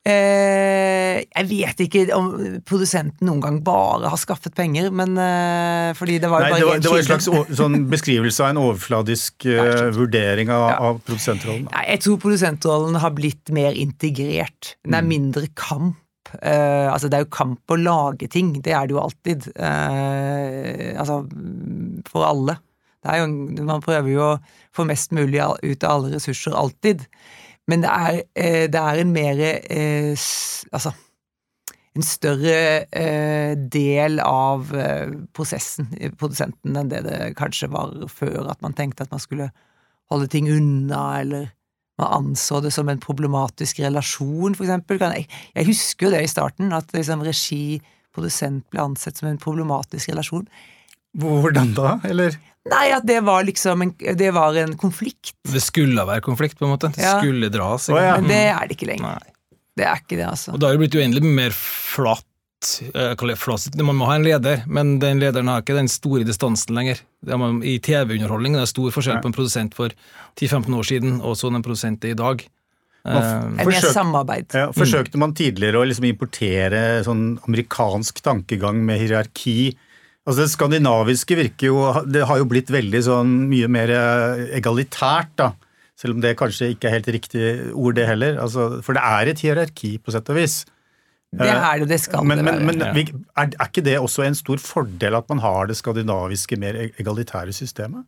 Eh, jeg vet ikke om produsenten noen gang bare har skaffet penger, men eh, fordi det var jo Nei, bare det var, det var en slags sånn beskrivelse av en overfladisk eh, vurdering av, Ja. av produsentrollen. Nei, jeg tror produsentrollen har blitt mer integrert. Den er mindre kamp. Eh, altså Det er jo kamp å lage ting, det er det jo alltid. Eh, altså for alle. Jo, man prøver jo å få mest mulig ut av alle ressurser alltid. Men det er, eh, det er en mer Altså en større del av prosessen produsenten enn det det kanskje var før, at man tenkte at man skulle holde ting unna, eller man anså det som en problematisk relasjon, for eksempel. Jeg, jeg husker jo det i starten, at liksom regi, produsent ble ansett som en problematisk relasjon. Hvordan da? Eller? Nei, at det var liksom en, det var en konflikt. Det skulle være konflikt, på en måte. Det Ja. skulle dras. Oh, ja. Men det er det ikke lenger. Nei. Det er ikke det, altså. Og da har det blitt uendelig mer flatt. Eh. Man må ha en leder, men den lederen har ikke den store distansen lenger. Det man, I TV-underholdning det er stor forskjell på en produsent for 10-15 år siden og sånn en produsent er i dag. Man mer forsøk- samarbeid. Ja, forsøkte man tidligere å liksom importere sånn amerikansk tankegang med hierarki? Altså Det skandinaviske virker jo Det har jo blitt veldig sånn mye mer eh, egalitært, da. Selv om det kanskje ikke er helt riktig ord, det heller. Altså, for det er et hierarki, på sett og vis. Det er det, det skal Men, det være. men men er, er ikke det også en stor fordel at man har det skandinaviske, mer e- egalitære systemet?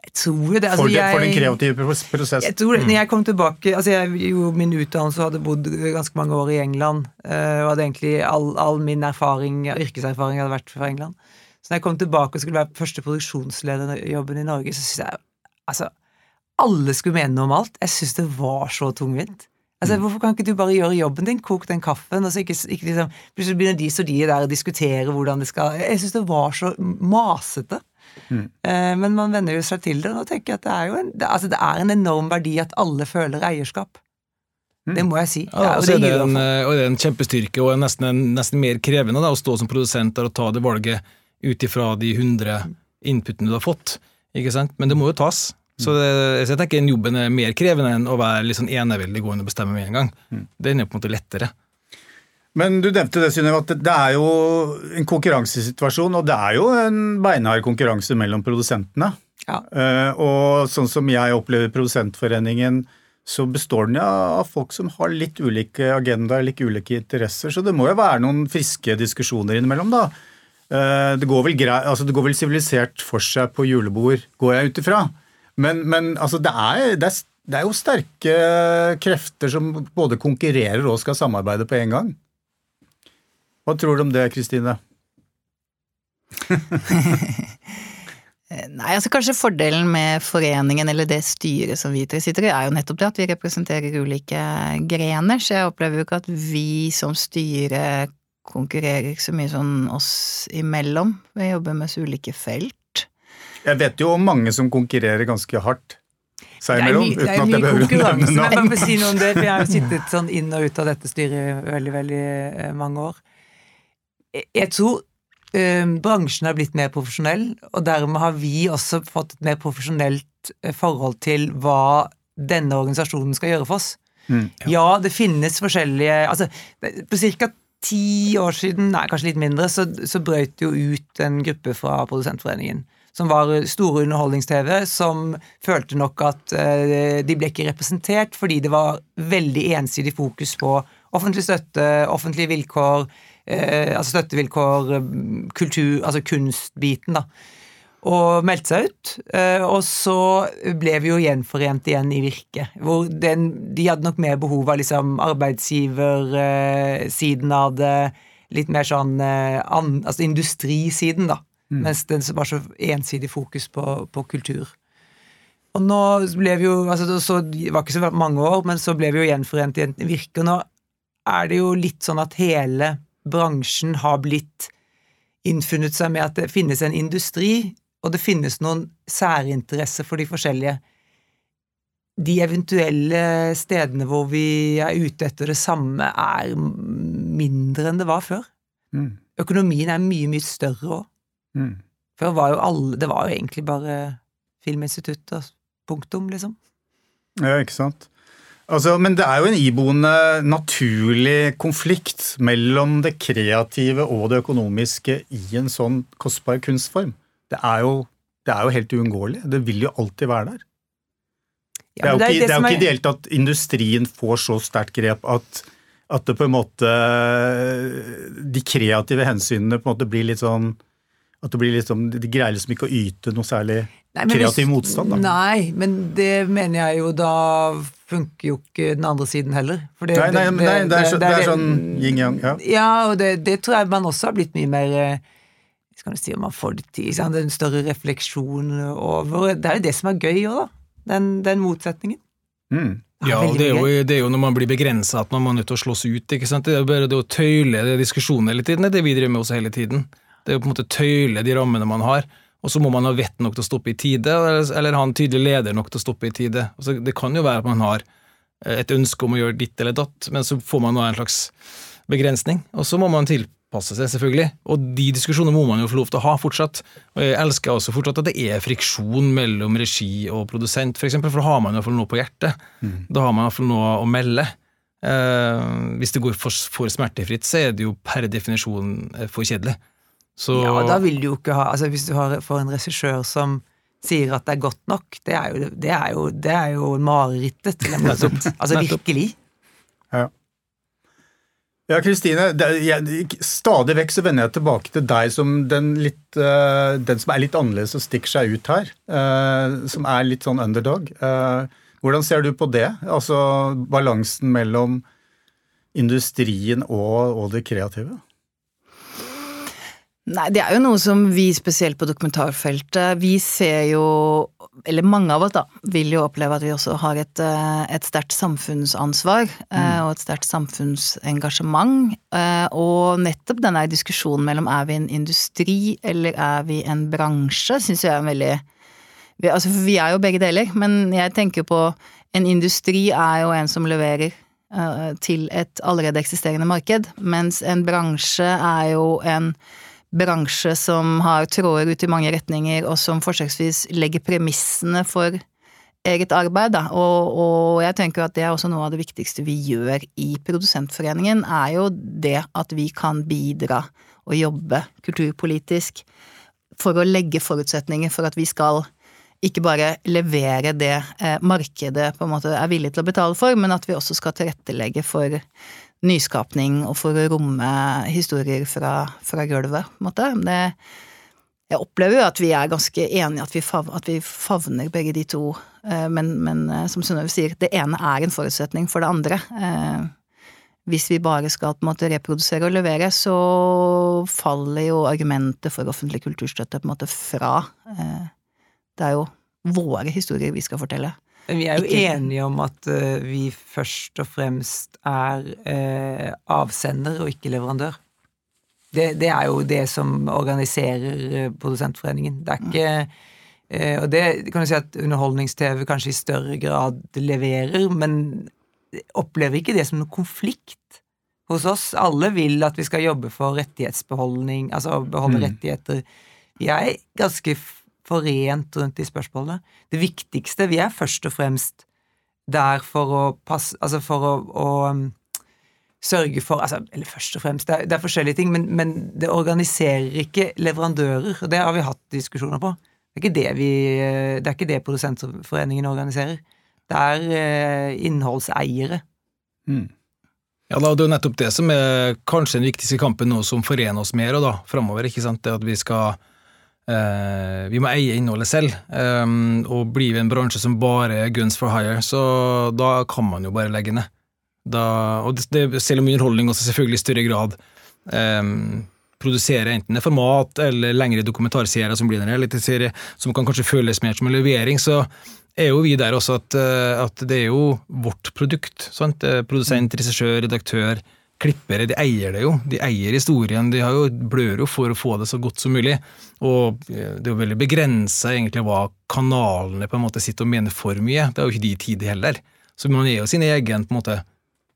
jeg tror det. Altså, For, det, for den kreative prosessen? Jeg tror, når jeg kom tilbake altså Jeg gjorde min utdannelse og hadde bodd ganske mange år i England. eh, Og hadde egentlig all, all min erfaring, yrkeserfaring hadde vært fra England. Så når jeg kom tilbake og skulle være første produksjonslederjobben i Norge, så syns jeg altså, alle skulle mene noe om alt. Jeg syns det var så tungvint. Altså, Hvorfor kan ikke du bare gjøre jobben din, koke den kaffen, og så ikke, ikke liksom, plutselig begynner de og de der å diskutere hvordan det skal Jeg syns det var så masete. Eh, Men man venner jo seg til det, og nå tenker jeg at det er jo en, det, altså det er en enorm verdi at alle føler eierskap. Det må jeg si. Ja, og og er det det, en, eh, og det er en kjempestyrke, og nesten, en- nesten mer krevende da, å stå som produsent der og ta det valget ut ifra de 100 inputene du har fått. Ikke sant? Men det må jo tas. Så, det, så jeg tenker den jobben er mer krevende enn å være litt sånn eneveldig gående og bestemme med en gang. Den er på en måte lettere. Men du nevnte det, Synnøve, at det- er jo en konkurransesituasjon, og det er jo en beinhard konkurranse mellom produsentene. Ja. Eh, og sånn som jeg opplever Produsentforeningen, så består den av folk som har litt ulike agendaer, litt ulike interesser, så det må jo være noen friske diskusjoner innimellom, da. Eh, det går vel altså det går vel sivilisert for seg på julebord, går jeg ut ifra. Men, men altså det er, det, er, det er jo sterke krefter som både konkurrerer og skal samarbeide på en gang. Hva tror du om det, Kristine? Nei, altså Kanskje fordelen med foreningen eller det styret som vi tre sitter i, er jo nettopp det at vi representerer ulike grener. Så jeg opplever jo ikke at vi som styre konkurrerer så mye sånn oss imellom. Vi jobber med så ulike felt. Jeg vet jo om mange som konkurrerer ganske hardt seg Det er imellom, det er mye konkurranse, men jeg må si noe om det, for jeg har jo sittet sånn inn og ut av dette styret i veldig, veldig eh, mange år. Jeg- tror eh, bransjen har blitt mer profesjonell, og dermed har vi også fått et mer profesjonelt eh, forhold til hva denne organisasjonen skal gjøre for oss. Mm, ja. det finnes forskjellige altså, På ca. ti år siden, nei, kanskje litt mindre, så, så brøt jo ut en gruppe fra Produsentforeningen. Som var store underholdnings-TV, som følte nok at eh, de ble ikke representert fordi det var veldig ensidig fokus på offentlig støtte, offentlige vilkår, eh, altså støttevilkår, kultur, altså kunstbiten, da og meldte seg ut. eh, Og så ble vi jo gjenforent igjen i Virke. Hvor den, de hadde nok mer behov av liksom arbeidsgiversiden av det, litt mer sånn an, altså industrisiden, da. Mens det var så ensidig fokus på, på kultur. Og nå ble vi jo altså så, Det var ikke så mange år, men så ble vi jo gjenforent i Virke. Og nå er det jo litt sånn at hele bransjen har blitt innfunnet seg med at det finnes en industri, og det finnes noen særinteresser for de forskjellige. De eventuelle stedene hvor vi er ute etter det samme, er mindre enn det var før. Mm, Økonomien er mye, mye større òg. Mm. Før var jo alle Det var jo egentlig bare Filminstituttet og punktum, liksom. Ja, ikke sant. Altså, men det er jo en iboende naturlig konflikt mellom det kreative og det økonomiske i en sånn kostbar kunstform. Det er jo, det er jo helt uunngåelig. Det vil jo alltid være der. det er jo ikke, det er ikke ideelt at industrien får så sterkt grep at, at det på en måte De kreative hensynene på en måte blir litt sånn at det blir sånn, De greier liksom ikke å yte noe særlig Nei, kreativ hvis, motstand, da. Nei, men det mener jeg jo da funker jo ikke den andre siden heller. Det, nei, nei, det, nei, det, er, så, det er sånn yin-yang. Ja. ja, og det, tror jeg man også har blitt mye mer eh, skal si om man får det til, en større refleksjon over Det er jo det som er gøy òg, da. Den, den motsetningen. Mm. Ja, og det er, jo, det er, jo, når man blir begrensa at man er nødt til å slåss ut. ikke sant? Det er bare det å tøyle diskusjonen hele tiden, det er det vi driver med også hele tiden. Det er jo på en måte tøyle de rammene man har. Og så må man ha vett nok til å stoppe i tide, eller ha en tydelig leder nok til å stoppe i tide. Altså, det kan jo være at man har eh, et ønske om å gjøre ditt eller datt, men så får man nå en slags begrensning. Og så må man tilpasse seg, selvfølgelig. Og de diskusjonene må man jo få lov til å ha fortsatt. Og jeg elsker også fortsatt at det er friksjon mellom regi og produsent, f.eks., for, for da har man iallfall noe på hjertet. Mm. Da har man iallfall noe å melde. Eh, hvis det går for, for smertefritt, så er det jo per definisjon eh, for kjedelig. Så... Ja, da vil du jo ikke ha altså Hvis du har, får en regissør som sier at det er godt nok, det er jo, det er jo, det er jo marerittet til en måte. Altså virkelig. Ja. Ja, Kristine, stadig vekk så vender jeg tilbake til deg som den, litt, uh, den som er litt annerledes og stikker seg ut her. Uh, som er litt sånn underdog. Uh, hvordan ser du på det? Altså balansen mellom industrien og, og det kreative? Nei, det er jo noe som vi spesielt på dokumentarfeltet Vi ser jo, eller mange av oss da, vil jo oppleve at vi også har et, eh, et sterkt samfunnsansvar eh, mm. og et sterkt samfunnsengasjement. Eh, og nettopp denne diskusjonen mellom er vi en industri eller er vi en bransje, syns jeg er en veldig Altså, vi er jo begge deler, men jeg tenker på en industri er jo en som leverer til et allerede eksisterende marked, mens en bransje er jo en bransje som har tråder ut i mange retninger, og som forsøksvis legger premissene for eget arbeid. Da. Og, og, jeg tenker at det er også noe av det viktigste vi gjør i Produsentforeningen, er jo det at vi kan bidra og jobbe kulturpolitisk for å legge forutsetninger for at vi skal ikke bare levere det eh, markedet på en måte er villig til å betale for, men at vi også skal tilrettelegge for nyskapning og for å romme historier fra, fra gulvet, på en måte. Det, jeg opplever jo at vi er ganske enige, at vi, fav, at vi favner begge de to, eh, men, men eh, som Synnøve sier, det ene er en forutsetning for det andre. Eh, hvis vi bare skal på en måte reprodusere og levere, så faller jo argumentet for offentlig kulturstøtte på en måte fra. Det er jo våre historier vi skal fortelle. Vi er jo ikke... enige om at uh, vi først og fremst er uh, avsender og ikke leverandør. Det, det, er jo det som organiserer uh, Produsentforeningen. Det er ikke Og det kan du si at Underholdnings-TV kanskje i større grad leverer, men opplever ikke det som noen konflikt hos oss. Alle vil at vi skal jobbe for rettighetsbeholdning, altså beholde mm. rettigheter. Vi er ganske forent rundt de spørsmålene. Det viktigste Vi er først og fremst der for å passe Altså for å, å um, sørge for altså, Eller først og fremst, det er, det er forskjellige ting, men, men, det organiserer ikke leverandører. Og det har vi hatt diskusjoner på. Det er ikke det, vi, det, er ikke det Produsentforeningen organiserer. Det er eh, innholdseiere. Mm. Ja, da, Det er jo nettopp det som er kanskje den viktigste kampen nå som forener oss mer da, framover. ikke sant? Det at vi skal vi må eie innholdet selv, um, og blir vi en bransje som bare er guns for hire, så da kan man jo bare legge ned. Da, og det, selv om underholdning også selvfølgelig i større grad um, produserer enten det format eller lengre dokumentarserier som blir en realityserie, som kan kanskje føles mer som en levering, så er jo vi der også at, at det er jo vårt produkt. Sant? Produsent, regissør, redaktør klippere de eier det jo. De eier historien. De har jo, blør jo for å få det så godt som mulig. Og eh, det er jo veldig begrensa egentlig hva kanalene på en måte sitter og mener for mye. Det er jo ikke de tider heller. Så man er jo sin egen på en måte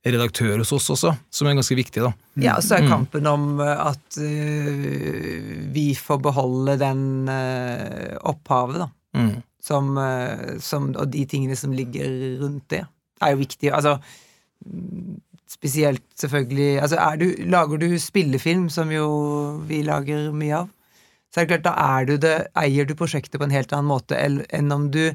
redaktør hos oss også, som er ganske viktig. da. Ja, og så er mm. kampen om eh, at uh, vi får beholde den uh, opphavet, da. Mm. Som, uh, som, og de tingene som ligger rundt det. er jo viktig. Altså spesielt selvfølgelig altså du, Lager du spillefilm, som jo vi lager mye av, så er det klart, da er du det, eier du prosjektet på en helt annen måte enn om du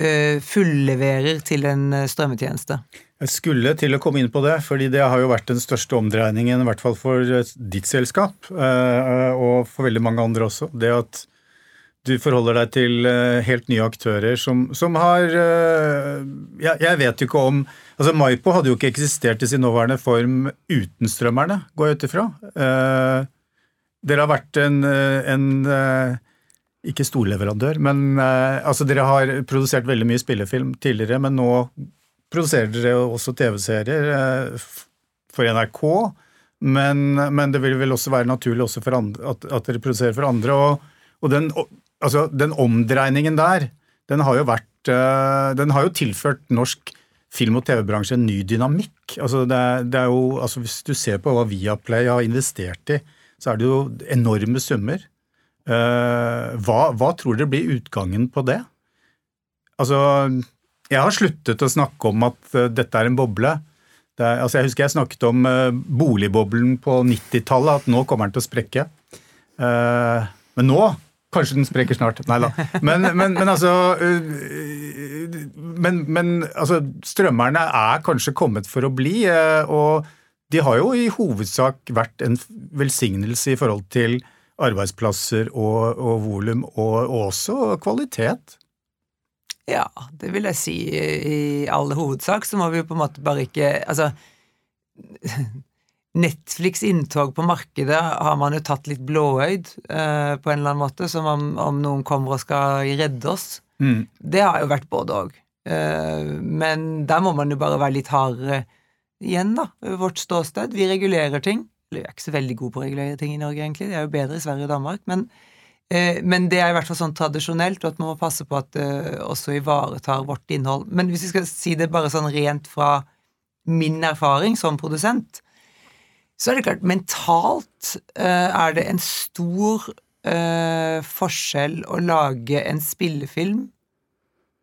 fullleverer fulleverer til en uh, strømmetjeneste. Jeg skulle til å komme inn på det, fordi det har jo vært den største omdreiningen, i hvert fall for ditt selskap, og for veldig mange andre også. Det at du forholder deg til helt nye aktører som, som har jeg, jeg vet jo ikke om Altså, Maipo hadde jo ikke eksistert i sin nåværende form uten strømmerne, går jeg ut ifra. Eh, dere har vært en, en eh, ikke storleverandør, men eh, altså dere har produsert veldig mye spillefilm tidligere, men nå produserer dere også TV-serier eh, for NRK. Men, men, det vil vel også være naturlig også andre, at, at, dere produserer for andre. Og, og den, altså, den, omdreiningen der, den har jo vært eh, Den har jo tilført norsk film- og TV-bransje en ny dynamikk. Altså det, det, er jo, altså Hvis du ser på hva Viaplay har investert i, så er det jo enorme summer. Uh, hva, hva, tror dere blir utgangen på det? Altså, jeg har sluttet å snakke om at uh, dette er en boble. Er, altså jeg husker jeg snakket om boligboblen på 90-tallet, at nå kommer den til å sprekke. men nå Kanskje den sprekker snart. Nei da. Men, men, men, altså øh, men, men, altså Strømmerne er kanskje kommet for å bli, øh, og de har jo i hovedsak vært en velsignelse i forhold til arbeidsplasser og, og volum, og, og også kvalitet. Ja, det vil jeg si. I all hovedsak så må vi jo på en måte bare ikke Altså Netflix' inntog på markedet har man jo tatt litt blåøyd eh, på en eller annen måte, som om, om, noen kommer og skal redde oss. Mm. Det har jo vært både òg. Eh, men der må man jo bare være litt hardere igjen, da. Vårt ståsted. Vi regulerer ting. Eller vi er ikke så veldig gode på å regulere ting i Norge, egentlig. Det er jo bedre i Sverige og Danmark. Men, eh, men det er i hvert fall sånn tradisjonelt, og at man må passe på at det eh, også ivaretar vårt innhold. Men hvis vi skal si det bare sånn rent fra min erfaring som produsent, så er det klart, mentalt uh, er det en stor uh, forskjell å lage en spillefilm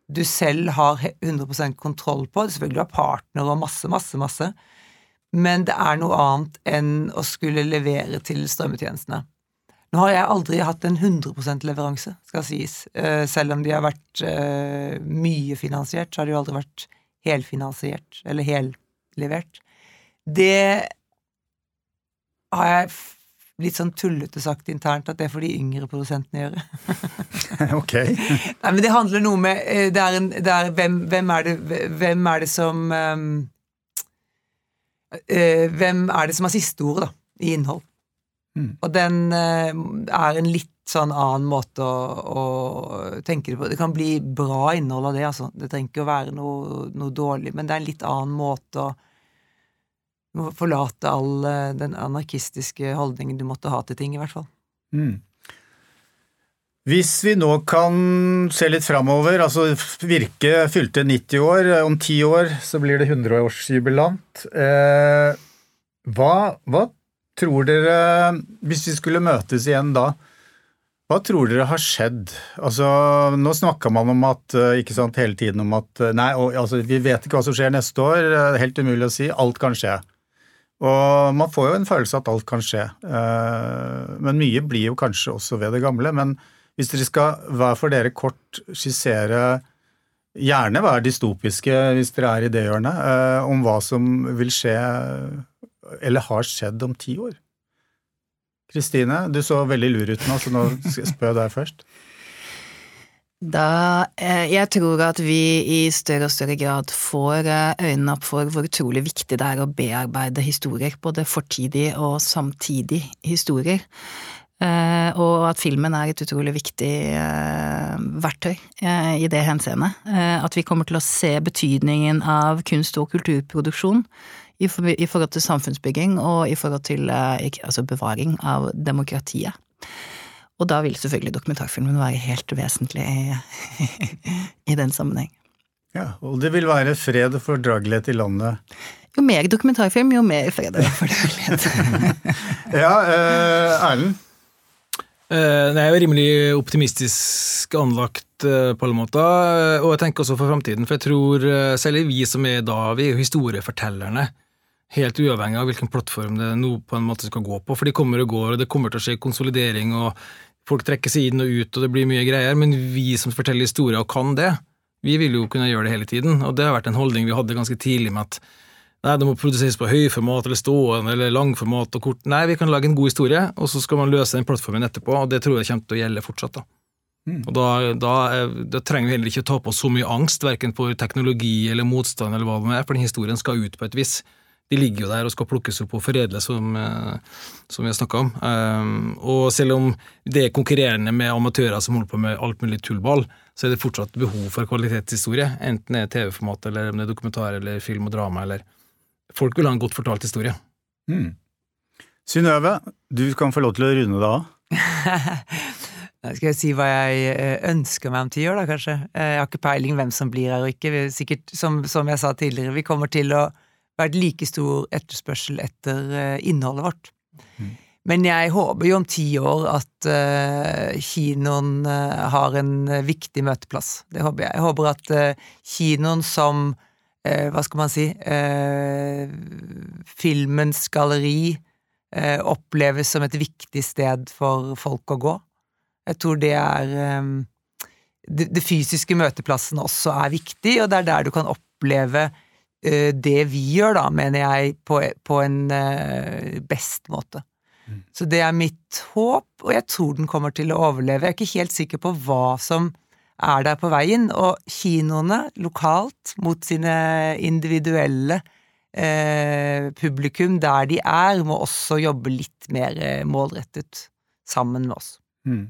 du selv har 100% kontroll på. Selvfølgelig har partner og masse, masse, masse. Men det er noe annet enn å skulle levere til strømmetjenestene. Nå har jeg aldri hatt en 100 leveranse, skal sies. Uh, selv om de har vært mye finansiert, så har de jo aldri vært helfinansiert, eller hellevert. Det har jeg litt sånn tullete sagt internt at det får de yngre produsentene gjøre. ok. Nei, men det handler noe med eh, det er en, det er, hvem, hvem, er det, hvem, er det, som um, uh, Hvem er det som har siste ordet, da, i innhold? Mm. Og den uh, er en litt sånn annen måte å, å, tenke det på. Det kan bli bra innhold av det, altså. Det trenger ikke å være noe, noe dårlig, men det er en litt annen måte å forlate all eh, den anarkistiske holdningen du måtte ha til ting, i hvert fall. Mm. Hvis vi nå kan se litt framover, altså Virke fylte 90 år, om ti år så blir det 100-årsjubilant. Eh, hva, hva tror dere, hvis vi skulle møtes igjen da, hva tror dere har skjedd? Altså, Nå snakka man om at eh, ikke sant, hele tiden om at Nei, altså, vi vet ikke hva som skjer neste år. Helt umulig å si. Alt kan skje. Og man får jo en følelse at alt kan skje. Eh, men mye blir jo kanskje også ved det gamle. Men hvis dere skal hver for dere kort skissere Gjerne være dystopiske hvis dere er i det hjørnet, eh, om hva som vil skje eller har skjedd om ti år. Kristine, du så veldig lur ut nå, så nå spør jeg deg først. Da, eh, jeg tror at vi i større og større grad får eh, øynene opp for hvor utrolig viktig det er å bearbeide historier, både fortidige og samtidige historier. Eh, og at filmen er et utrolig viktig verktøy i det henseende. At vi kommer til å se betydningen av kunst- og kulturproduksjon i forhold til samfunnsbygging og i forhold til altså bevaring av demokratiet. Og da vil selvfølgelig dokumentarfilmen være helt vesentlig i, i den sammenheng. Ja, og det vil være fred og fordragelighet i landet? Jo mer dokumentarfilm, jo mer fred og fordragelighet. ja, eh, Erlend? Eh, Jeg er jo rimelig optimistisk anlagt eh, på alle måter, og jeg tenker også for framtiden. For jeg tror eh, selv vi som er da, vi er jo historiefortellerne. Helt uavhengig av hvilken plattform det nå på en måte skal gå på. For de kommer og går, og det kommer til å skje konsolidering, og folk trekker seg inn og ut, og det blir mye greier. Men vi som forteller historier og kan det, vi vil jo kunne gjøre det hele tiden. Og det har vært en holdning vi hadde ganske tidlig med at Nei, det må produseres på høyformat eller stående eller langformat og kort. Nei, vi kan lage en god historie, og så skal man løse den plattformen etterpå, og det tror jeg kommer til å gjelde fortsatt. da. Mm. Og da, da, da trenger vi heller ikke ta på oss så mye angst, verken for teknologi eller motstand eller hva det nå er, for den historien skal ut på et vis. De ligger jo der og skal plukkes opp og foredles, som, eh, som vi har snakka om. Um, og selv om det er konkurrerende med amatører som holder på med alt mulig tullball, så er det fortsatt behov for kvalitetshistorie, enten det er TV-format, eller om det er dokumentar eller film og drama, eller Folk vil ha en godt fortalt historie. Mm. Synnøve, du kan få lov til å runde det av. Da skal jeg si hva jeg eh, ønsker meg om ti år, da, kanskje. Eh, Jeg har ikke peiling hvem som blir her og ikke. Vi er Sikkert, som, som jeg sa tidligere, vi kommer til å være et like stor etterspørsel etter eh, innholdet vårt. Mm. Men jeg håper jo om ti år at uh, kinoen uh, har en viktig møteplass. Det håper jeg. Jeg håper at uh, kinoen som Hva skal man si Filmens galleri oppleves som et viktig sted for folk å gå. Jeg tror det er um, det, det fysiske møteplassen også er viktig, og det er der du kan oppleve det vi gjør, da, mener jeg, på, på en eh, best måte. Mm. Så det er mitt håp, og jeg tror den kommer til å overleve. Jeg er ikke helt sikker på hva som er der på veien, og kinoene lokalt mot sine individuelle eh, publikum der de er, må også jobbe litt mer eh, målrettet sammen med oss. Mm.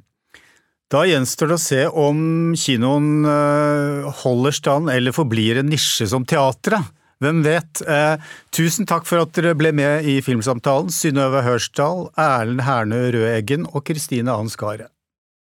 Da gjenstår det å se om kinoen eh, holder stand eller forblir en nisje som teatret. Hvem vet? Eh, tusen takk for at dere ble med i Filmsamtalen, Synnøve Hørsdal, Erlend Hernø Røeggen og Kristine Ann Skaret.